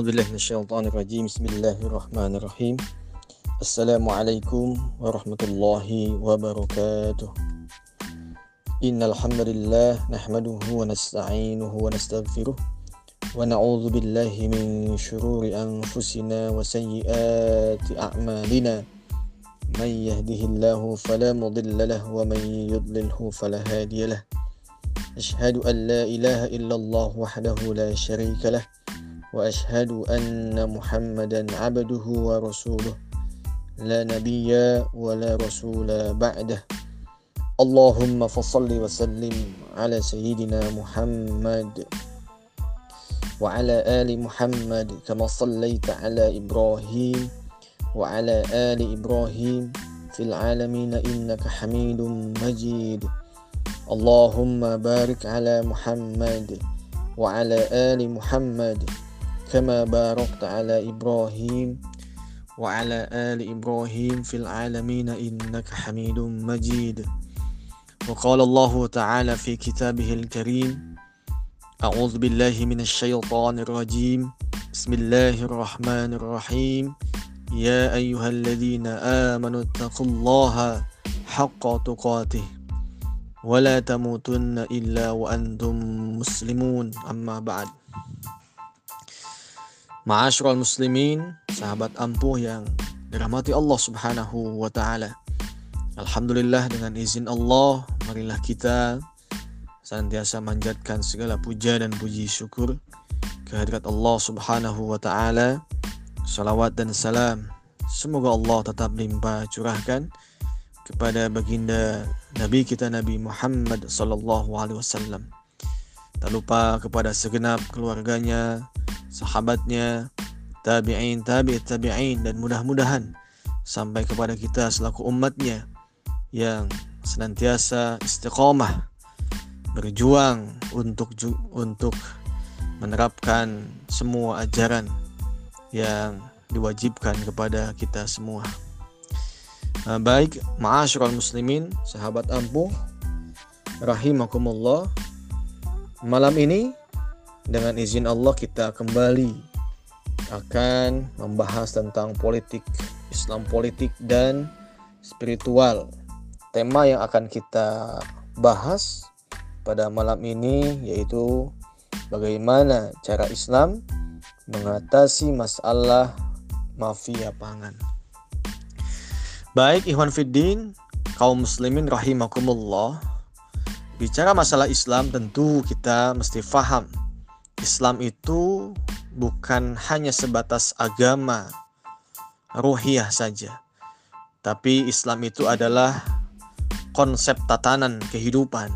أعوذ بالله من الشيطان الرجيم. بسم الله الرحمن الرحيم. السلام عليكم ورحمة الله وبركاته. إن الحمد لله نحمده ونستعينه ونستغفره ونعوذ بالله من شرور أنفسنا وسيئات أعمالنا. من يهده الله فلا مضل له ومن يضلله فلا هادي له. أشهد أن لا إله إلا الله وحده لا شريك له. وأشهد أن محمدا عبده ورسوله. لا نبي ولا رسول بعده. اللهم فصل وسلم على سيدنا محمد وعلى آل محمد كما صليت على إبراهيم وعلى آل إبراهيم في العالمين إنك حميد مجيد. اللهم بارك على محمد وعلى آل محمد كما باركت على إبراهيم وعلى آل إبراهيم في العالمين إنك حميد مجيد. وقال الله تعالى في كتابه الكريم أعوذ بالله من الشيطان الرجيم. بسم الله الرحمن الرحيم. يا أيها الذين آمنوا اتقوا الله حق تقاته ولا تموتن إلا وأنتم مسلمون. أما بعد. Ma'asyiral muslimin, sahabat ampuh yang dirahmati Allah Subhanahu wa taala. Alhamdulillah dengan izin Allah, marilah kita senantiasa manjatkan segala puja dan puji syukur kehadirat Allah Subhanahu wa taala. Salawat dan salam semoga Allah tetap limpah curahkan kepada baginda Nabi kita Nabi Muhammad sallallahu alaihi wasallam. Tak lupa kepada segenap keluarganya, sahabatnya, tabi'in, tabi'it tabi'in dan mudah-mudahan sampai kepada kita selaku umatnya yang senantiasa istiqomah berjuang untuk untuk menerapkan semua ajaran yang diwajibkan kepada kita semua. Nah, baik, ma'asyiral muslimin, sahabat ampuh, rahimakumullah. Malam ini dengan izin Allah kita kembali akan membahas tentang politik, Islam politik dan spiritual. Tema yang akan kita bahas pada malam ini yaitu bagaimana cara Islam mengatasi masalah mafia pangan. Baik Ikhwan Fiddin, kaum muslimin rahimakumullah. Bicara masalah Islam tentu kita mesti faham Islam itu bukan hanya sebatas agama ruhiyah saja. Tapi Islam itu adalah konsep tatanan kehidupan.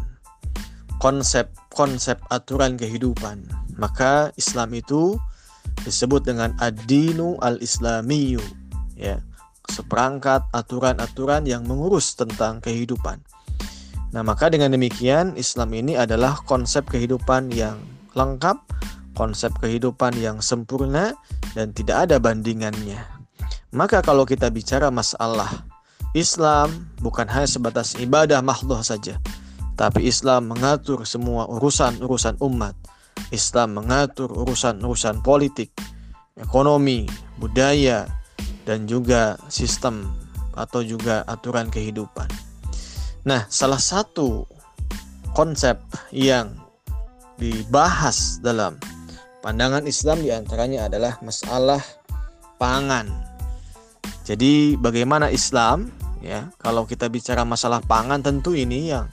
Konsep-konsep aturan kehidupan. Maka Islam itu disebut dengan ad-dinu al-islamiyu. Ya, seperangkat aturan-aturan yang mengurus tentang kehidupan. Nah, maka dengan demikian Islam ini adalah konsep kehidupan yang lengkap, konsep kehidupan yang sempurna, dan tidak ada bandingannya. Maka kalau kita bicara masalah Islam bukan hanya sebatas ibadah mahdoh saja, tapi Islam mengatur semua urusan-urusan umat. Islam mengatur urusan-urusan politik, ekonomi, budaya, dan juga sistem atau juga aturan kehidupan. Nah, salah satu konsep yang dibahas dalam pandangan Islam di antaranya adalah masalah pangan. Jadi bagaimana Islam ya kalau kita bicara masalah pangan tentu ini yang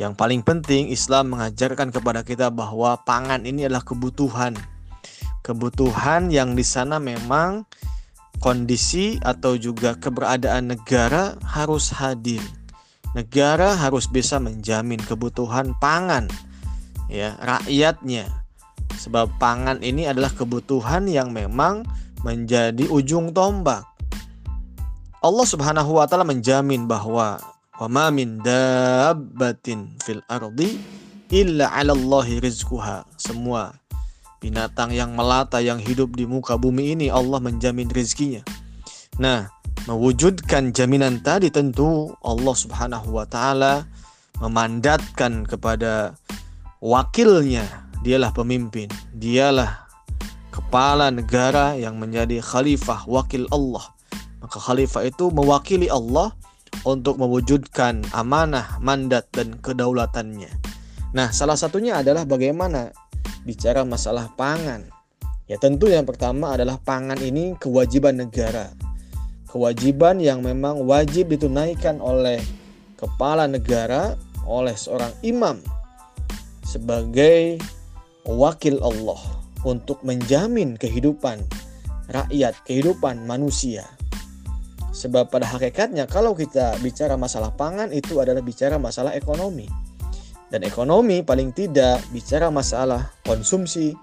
yang paling penting Islam mengajarkan kepada kita bahwa pangan ini adalah kebutuhan. Kebutuhan yang di sana memang kondisi atau juga keberadaan negara harus hadir. Negara harus bisa menjamin kebutuhan pangan ya rakyatnya. Sebab pangan ini adalah kebutuhan yang memang menjadi ujung tombak. Allah Subhanahu wa taala menjamin bahwa wa ma min dabbatin fil ardi illa 'ala Allahi rizquha. Semua binatang yang melata yang hidup di muka bumi ini Allah menjamin rezekinya. Nah, mewujudkan jaminan tadi tentu Allah Subhanahu wa taala memandatkan kepada wakilnya, dialah pemimpin, dialah kepala negara yang menjadi khalifah wakil Allah. Maka khalifah itu mewakili Allah untuk mewujudkan amanah, mandat dan kedaulatannya. Nah, salah satunya adalah bagaimana bicara masalah pangan. Ya, tentu yang pertama adalah pangan ini kewajiban negara. Kewajiban yang memang wajib ditunaikan oleh kepala negara, oleh seorang imam sebagai wakil Allah untuk menjamin kehidupan rakyat, kehidupan manusia. Sebab pada hakikatnya kalau kita bicara masalah pangan itu adalah bicara masalah ekonomi. Dan ekonomi paling tidak bicara masalah konsumsi,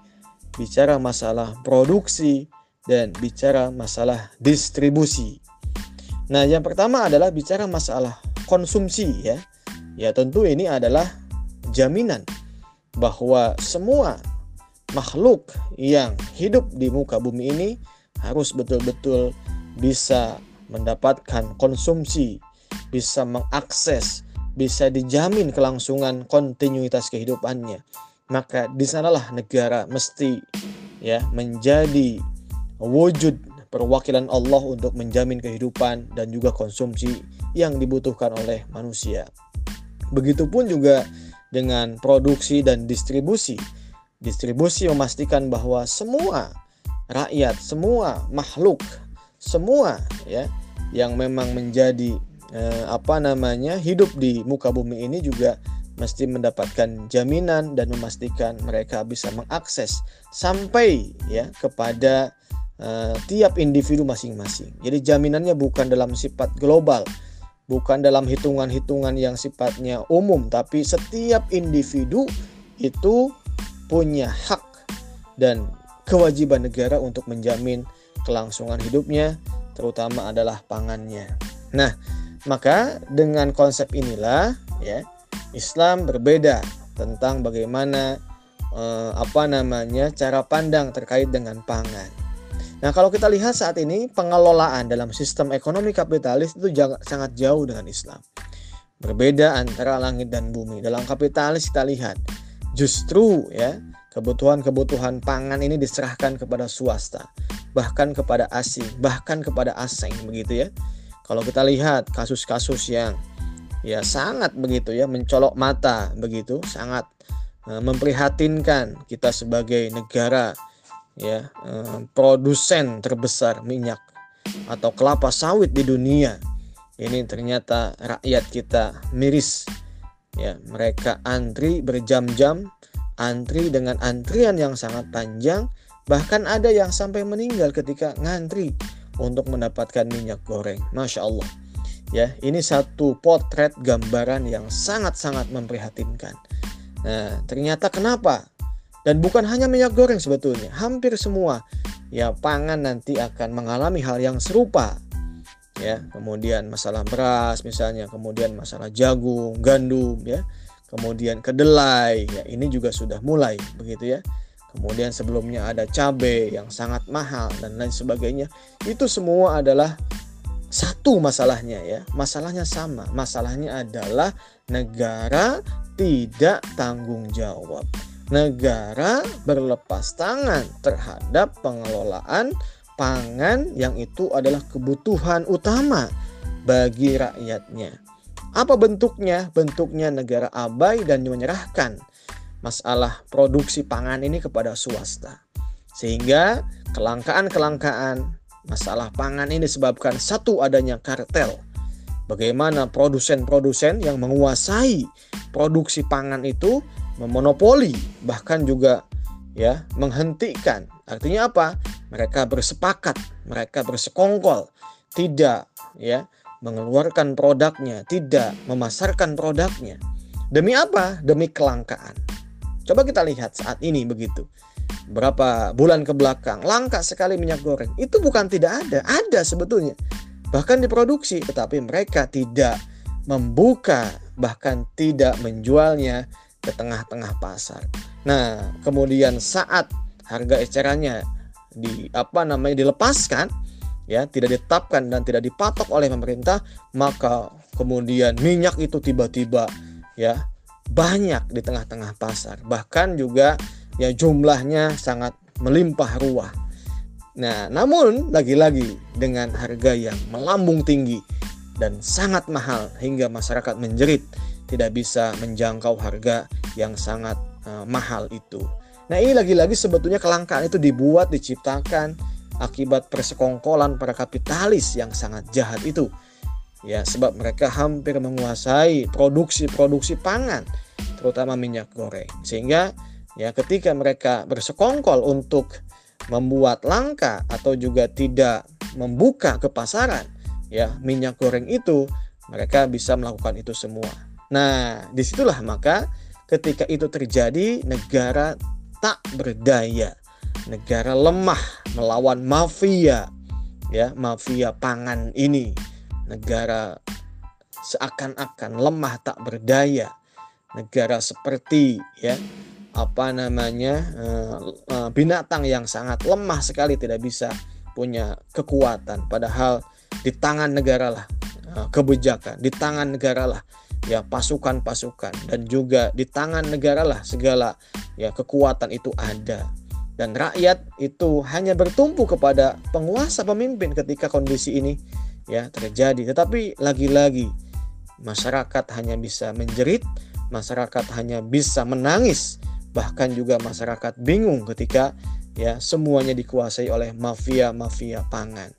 bicara masalah produksi, dan bicara masalah distribusi. Nah, yang pertama adalah bicara masalah konsumsi ya. Ya, tentu ini adalah jaminan bahwa semua makhluk yang hidup di muka bumi ini harus betul-betul bisa mendapatkan konsumsi, bisa mengakses, bisa dijamin kelangsungan kontinuitas kehidupannya. Maka di sanalah negara mesti ya menjadi wujud perwakilan Allah untuk menjamin kehidupan dan juga konsumsi yang dibutuhkan oleh manusia. Begitupun juga dengan produksi dan distribusi. Distribusi memastikan bahwa semua rakyat, semua makhluk, semua ya yang memang menjadi eh, apa namanya hidup di muka bumi ini juga mesti mendapatkan jaminan dan memastikan mereka bisa mengakses sampai ya kepada uh, tiap individu masing-masing. Jadi jaminannya bukan dalam sifat global, bukan dalam hitungan-hitungan yang sifatnya umum, tapi setiap individu itu punya hak dan kewajiban negara untuk menjamin kelangsungan hidupnya terutama adalah pangannya. Nah, maka dengan konsep inilah ya Islam berbeda tentang bagaimana eh, apa namanya cara pandang terkait dengan pangan. Nah, kalau kita lihat saat ini pengelolaan dalam sistem ekonomi kapitalis itu sangat jauh dengan Islam. Berbeda antara langit dan bumi. Dalam kapitalis kita lihat justru ya kebutuhan-kebutuhan pangan ini diserahkan kepada swasta bahkan kepada asing, bahkan kepada asing begitu ya. Kalau kita lihat kasus-kasus yang ya sangat begitu ya mencolok mata begitu, sangat uh, memprihatinkan kita sebagai negara ya uh, produsen terbesar minyak atau kelapa sawit di dunia. Ini ternyata rakyat kita miris ya, mereka antri berjam-jam, antri dengan antrian yang sangat panjang Bahkan ada yang sampai meninggal ketika ngantri untuk mendapatkan minyak goreng. Masya Allah. Ya, ini satu potret gambaran yang sangat-sangat memprihatinkan. Nah, ternyata kenapa? Dan bukan hanya minyak goreng sebetulnya, hampir semua ya pangan nanti akan mengalami hal yang serupa. Ya, kemudian masalah beras misalnya, kemudian masalah jagung, gandum ya, kemudian kedelai ya, ini juga sudah mulai begitu ya. Kemudian sebelumnya ada cabai yang sangat mahal dan lain sebagainya. Itu semua adalah satu masalahnya ya. Masalahnya sama masalahnya adalah negara tidak tanggung jawab negara berlepas tangan terhadap pengelolaan pangan yang itu adalah kebutuhan utama bagi rakyatnya apa bentuknya bentuknya negara abai dan menyerahkan masalah produksi pangan ini kepada swasta. Sehingga kelangkaan-kelangkaan masalah pangan ini disebabkan satu adanya kartel. Bagaimana produsen-produsen yang menguasai produksi pangan itu memonopoli bahkan juga ya menghentikan. Artinya apa? Mereka bersepakat, mereka bersekongkol tidak ya mengeluarkan produknya, tidak memasarkan produknya. Demi apa? Demi kelangkaan. Coba kita lihat saat ini begitu. Berapa bulan ke belakang langka sekali minyak goreng. Itu bukan tidak ada, ada sebetulnya. Bahkan diproduksi, tetapi mereka tidak membuka bahkan tidak menjualnya ke tengah-tengah pasar. Nah, kemudian saat harga ecerannya di apa namanya dilepaskan ya, tidak ditetapkan dan tidak dipatok oleh pemerintah, maka kemudian minyak itu tiba-tiba ya banyak di tengah-tengah pasar. Bahkan juga ya jumlahnya sangat melimpah ruah. Nah, namun lagi-lagi dengan harga yang melambung tinggi dan sangat mahal hingga masyarakat menjerit tidak bisa menjangkau harga yang sangat uh, mahal itu. Nah, ini lagi-lagi sebetulnya kelangkaan itu dibuat diciptakan akibat persekongkolan para kapitalis yang sangat jahat itu. Ya, sebab mereka hampir menguasai produksi-produksi pangan, terutama minyak goreng. Sehingga ya ketika mereka bersekongkol untuk membuat langka atau juga tidak membuka ke pasaran ya minyak goreng itu mereka bisa melakukan itu semua. Nah, di situlah maka ketika itu terjadi negara tak berdaya, negara lemah melawan mafia ya mafia pangan ini, negara seakan-akan lemah tak berdaya, negara seperti ya apa namanya eh, eh, binatang yang sangat lemah sekali tidak bisa punya kekuatan. Padahal di tangan negara lah eh, kebijakan di tangan negara lah ya pasukan-pasukan. Dan juga di tangan negara lah segala ya kekuatan itu ada. Dan rakyat itu hanya bertumpu kepada penguasa pemimpin ketika kondisi ini ya terjadi. Tetapi lagi-lagi masyarakat hanya bisa menjerit masyarakat hanya bisa menangis. Bahkan juga masyarakat bingung ketika ya semuanya dikuasai oleh mafia-mafia pangan.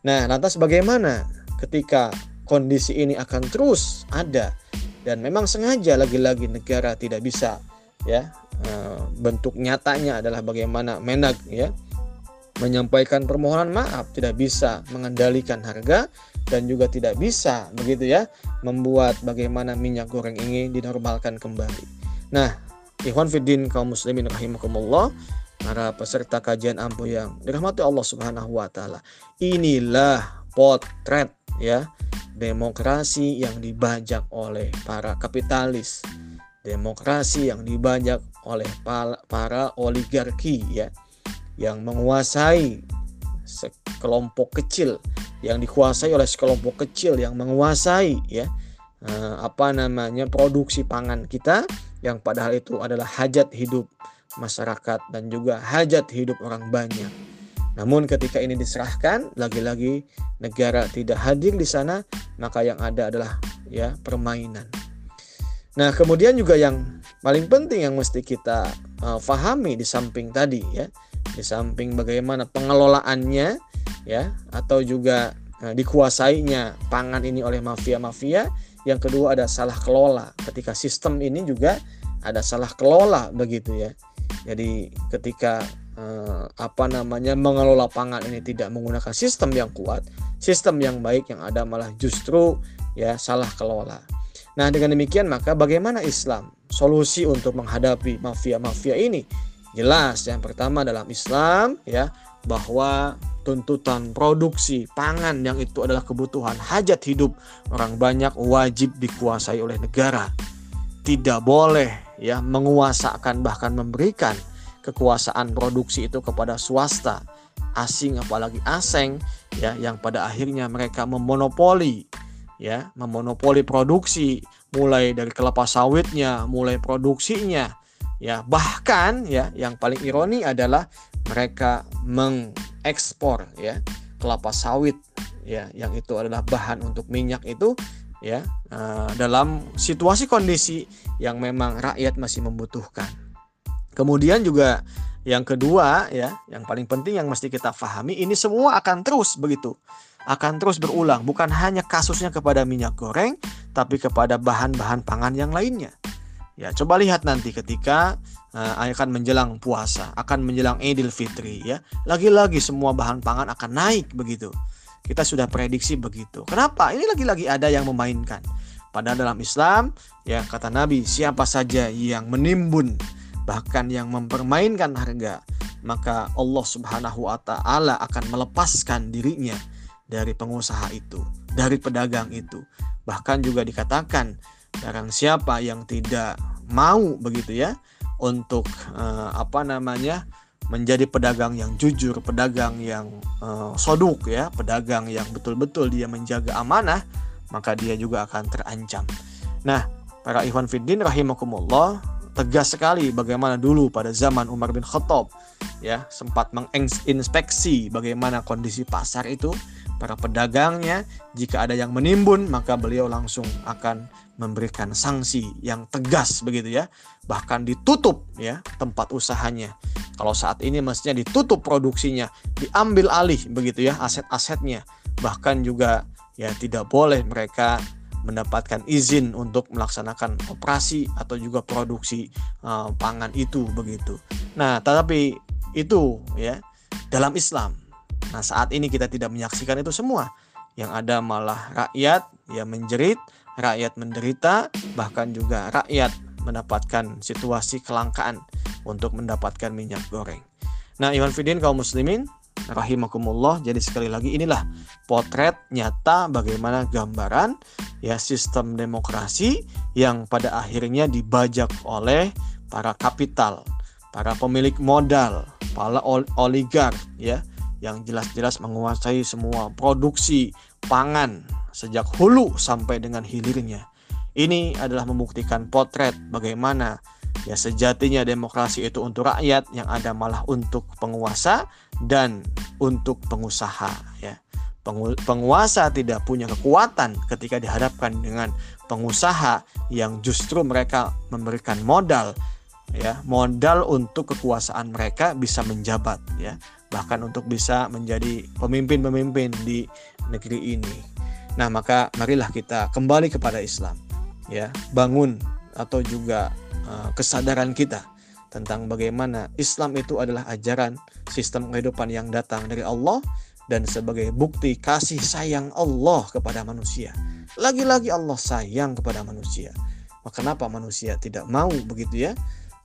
Nah, lantas bagaimana ketika kondisi ini akan terus ada dan memang sengaja lagi-lagi negara tidak bisa ya eh, bentuk nyatanya adalah bagaimana Menag ya menyampaikan permohonan maaf tidak bisa mengendalikan harga dan juga tidak bisa begitu ya membuat bagaimana minyak goreng ini dinormalkan kembali. Nah, Ikhwan Fiddin kaum muslimin rahimakumullah para peserta kajian ampuh yang dirahmati Allah Subhanahu wa taala. Inilah potret ya demokrasi yang dibajak oleh para kapitalis. Demokrasi yang dibajak oleh para oligarki ya yang menguasai sekelompok kecil yang dikuasai oleh sekelompok kecil yang menguasai ya eh, apa namanya produksi pangan kita yang padahal itu adalah hajat hidup masyarakat dan juga hajat hidup orang banyak. Namun ketika ini diserahkan, lagi-lagi negara tidak hadir di sana, maka yang ada adalah ya permainan. Nah, kemudian juga yang paling penting yang mesti kita uh, fahami di samping tadi ya, di samping bagaimana pengelolaannya ya atau juga uh, dikuasainya pangan ini oleh mafia-mafia yang kedua ada salah kelola. Ketika sistem ini juga ada salah kelola begitu ya. Jadi ketika eh, apa namanya mengelola pangan ini tidak menggunakan sistem yang kuat, sistem yang baik yang ada malah justru ya salah kelola. Nah, dengan demikian maka bagaimana Islam solusi untuk menghadapi mafia-mafia ini? Jelas yang pertama dalam Islam ya bahwa tuntutan produksi pangan yang itu adalah kebutuhan hajat hidup orang banyak wajib dikuasai oleh negara. Tidak boleh ya menguasakan bahkan memberikan kekuasaan produksi itu kepada swasta, asing apalagi asing ya yang pada akhirnya mereka memonopoli ya, memonopoli produksi mulai dari kelapa sawitnya, mulai produksinya ya bahkan ya yang paling ironi adalah mereka mengekspor ya kelapa sawit ya yang itu adalah bahan untuk minyak itu ya uh, dalam situasi kondisi yang memang rakyat masih membutuhkan. Kemudian juga yang kedua ya, yang paling penting yang mesti kita pahami ini semua akan terus begitu. Akan terus berulang, bukan hanya kasusnya kepada minyak goreng, tapi kepada bahan-bahan pangan yang lainnya. Ya, coba lihat nanti ketika uh, akan menjelang puasa, akan menjelang Idul Fitri ya. Lagi-lagi semua bahan pangan akan naik begitu. Kita sudah prediksi begitu. Kenapa? Ini lagi-lagi ada yang memainkan. Padahal dalam Islam, ya kata Nabi, siapa saja yang menimbun bahkan yang mempermainkan harga, maka Allah Subhanahu wa taala akan melepaskan dirinya dari pengusaha itu, dari pedagang itu. Bahkan juga dikatakan barang siapa yang tidak mau begitu ya untuk uh, apa namanya menjadi pedagang yang jujur, pedagang yang uh, soduk ya, pedagang yang betul-betul dia menjaga amanah, maka dia juga akan terancam. Nah, para ikhwan fiddin rahimakumullah, tegas sekali bagaimana dulu pada zaman Umar bin Khattab ya sempat menginspeksi bagaimana kondisi pasar itu para pedagangnya. Jika ada yang menimbun maka beliau langsung akan memberikan sanksi yang tegas begitu ya. Bahkan ditutup ya tempat usahanya. Kalau saat ini mestinya ditutup produksinya diambil alih begitu ya aset-asetnya. Bahkan juga ya tidak boleh mereka mendapatkan izin untuk melaksanakan operasi atau juga produksi uh, pangan itu begitu. Nah, tetapi itu ya dalam Islam. Nah, saat ini kita tidak menyaksikan itu semua. Yang ada malah rakyat yang menjerit, rakyat menderita, bahkan juga rakyat mendapatkan situasi kelangkaan untuk mendapatkan minyak goreng. Nah, Iwan Fidin kaum muslimin, rahimakumullah. Jadi sekali lagi inilah potret nyata bagaimana gambaran ya sistem demokrasi yang pada akhirnya dibajak oleh para kapital, para pemilik modal, para oligark ya yang jelas-jelas menguasai semua produksi pangan sejak hulu sampai dengan hilirnya. Ini adalah membuktikan potret bagaimana Ya sejatinya demokrasi itu untuk rakyat yang ada malah untuk penguasa dan untuk pengusaha ya. Penguasa tidak punya kekuatan ketika dihadapkan dengan pengusaha yang justru mereka memberikan modal ya, modal untuk kekuasaan mereka bisa menjabat ya, bahkan untuk bisa menjadi pemimpin-pemimpin di negeri ini. Nah, maka marilah kita kembali kepada Islam ya, bangun atau juga uh, kesadaran kita tentang bagaimana Islam itu adalah ajaran sistem kehidupan yang datang dari Allah dan sebagai bukti kasih sayang Allah kepada manusia. Lagi-lagi Allah sayang kepada manusia. Maka kenapa manusia tidak mau begitu ya?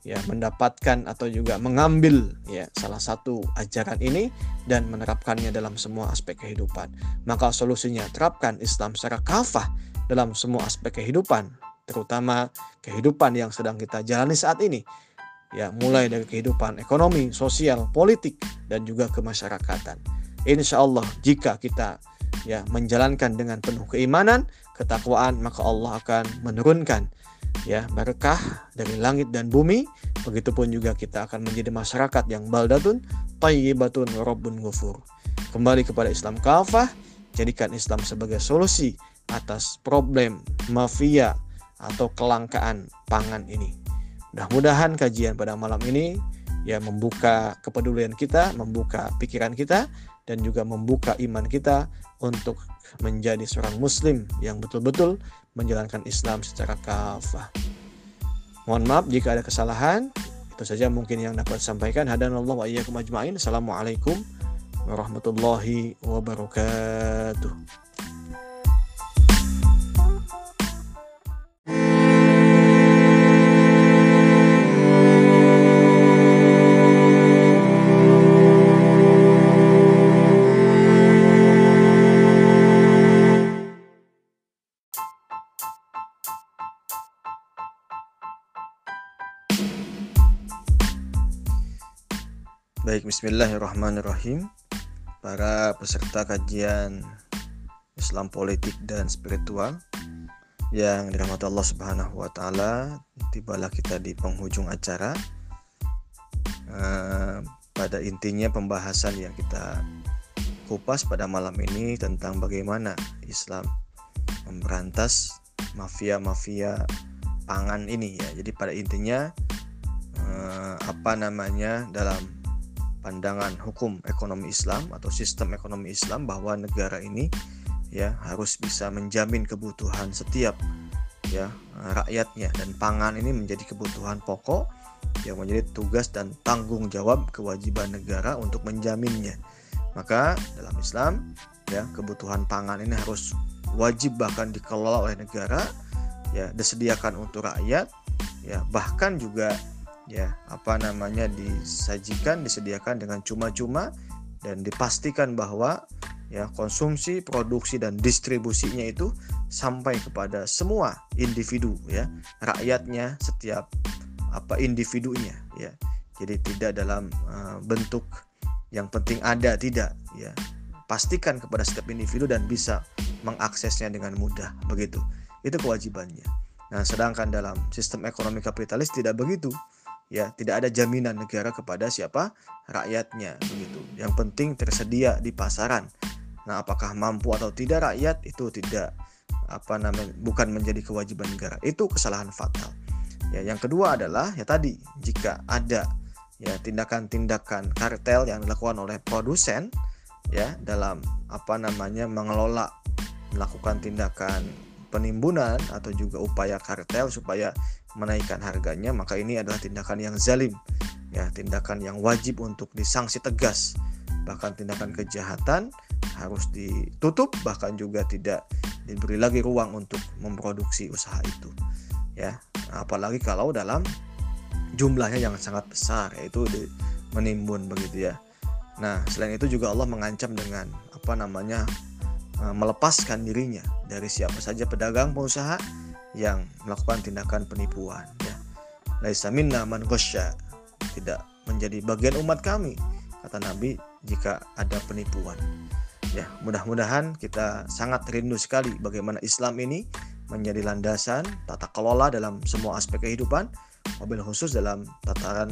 Ya, mendapatkan atau juga mengambil ya salah satu ajaran ini dan menerapkannya dalam semua aspek kehidupan. Maka solusinya terapkan Islam secara kafah dalam semua aspek kehidupan terutama kehidupan yang sedang kita jalani saat ini. Ya, mulai dari kehidupan ekonomi, sosial, politik, dan juga kemasyarakatan. Insya Allah, jika kita ya menjalankan dengan penuh keimanan, ketakwaan, maka Allah akan menurunkan ya berkah dari langit dan bumi. Begitupun juga kita akan menjadi masyarakat yang baldatun, tayyibatun, rabbun ghafur. Kembali kepada Islam kafah, jadikan Islam sebagai solusi atas problem mafia atau kelangkaan pangan ini. Mudah-mudahan kajian pada malam ini ya membuka kepedulian kita, membuka pikiran kita dan juga membuka iman kita untuk menjadi seorang muslim yang betul-betul menjalankan Islam secara kafah. Mohon maaf jika ada kesalahan. Itu saja mungkin yang dapat sampaikan. Hadanallah wa iyyakum ajmain. Assalamualaikum warahmatullahi wabarakatuh. Baik, bismillahirrahmanirrahim. Para peserta kajian Islam politik dan spiritual yang dirahmati Allah Subhanahu wa taala, tibalah kita di penghujung acara. Uh, pada intinya pembahasan yang kita kupas pada malam ini tentang bagaimana Islam memberantas mafia-mafia pangan ini ya. Jadi pada intinya uh, apa namanya dalam pandangan hukum ekonomi Islam atau sistem ekonomi Islam bahwa negara ini ya harus bisa menjamin kebutuhan setiap ya rakyatnya dan pangan ini menjadi kebutuhan pokok yang menjadi tugas dan tanggung jawab kewajiban negara untuk menjaminnya. Maka dalam Islam ya kebutuhan pangan ini harus wajib bahkan dikelola oleh negara ya disediakan untuk rakyat ya bahkan juga ya apa namanya disajikan disediakan dengan cuma-cuma dan dipastikan bahwa ya konsumsi, produksi dan distribusinya itu sampai kepada semua individu ya, rakyatnya setiap apa individunya ya. Jadi tidak dalam uh, bentuk yang penting ada tidak ya. Pastikan kepada setiap individu dan bisa mengaksesnya dengan mudah begitu. Itu kewajibannya. Nah, sedangkan dalam sistem ekonomi kapitalis tidak begitu. Ya, tidak ada jaminan negara kepada siapa rakyatnya begitu. Yang penting tersedia di pasaran. Nah, apakah mampu atau tidak rakyat itu tidak apa namanya bukan menjadi kewajiban negara. Itu kesalahan fatal. Ya, yang kedua adalah ya tadi jika ada ya tindakan-tindakan kartel yang dilakukan oleh produsen ya dalam apa namanya mengelola melakukan tindakan penimbunan atau juga upaya kartel supaya menaikkan harganya maka ini adalah tindakan yang zalim. Ya tindakan yang wajib untuk disanksi tegas. Bahkan tindakan kejahatan harus ditutup bahkan juga tidak diberi lagi ruang untuk memproduksi usaha itu. Ya apalagi kalau dalam jumlahnya yang sangat besar yaitu menimbun begitu ya. Nah selain itu juga Allah mengancam dengan apa namanya Eh, melepaskan dirinya dari siapa saja pedagang pengusaha yang melakukan tindakan penipuan ya. Laisa minna man tidak menjadi bagian umat kami kata Nabi jika ada penipuan. Ya, mudah-mudahan kita sangat rindu sekali bagaimana Islam ini menjadi landasan tata kelola dalam semua aspek kehidupan, mobil khusus dalam tataran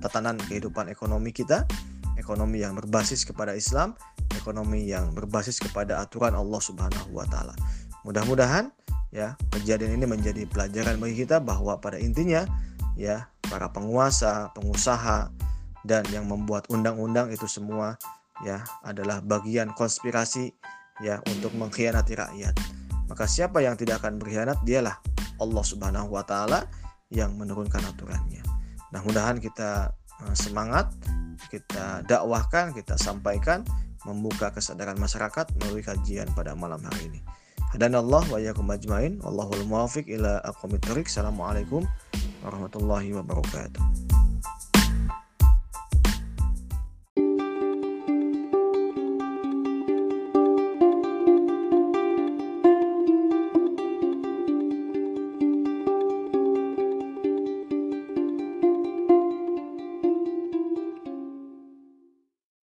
tatanan kehidupan ekonomi kita, ekonomi yang berbasis kepada Islam ekonomi yang berbasis kepada aturan Allah Subhanahu wa taala. Mudah-mudahan ya kejadian ini menjadi pelajaran bagi kita bahwa pada intinya ya para penguasa, pengusaha dan yang membuat undang-undang itu semua ya adalah bagian konspirasi ya untuk mengkhianati rakyat. Maka siapa yang tidak akan berkhianat dialah Allah Subhanahu wa taala yang menurunkan aturannya. Nah, mudahan kita eh, semangat, kita dakwahkan, kita sampaikan membuka kesadaran masyarakat melalui kajian pada malam hari ini. Allah wa yakum ajmain. Wallahul muwafiq ila aqwamit Assalamualaikum warahmatullahi wabarakatuh.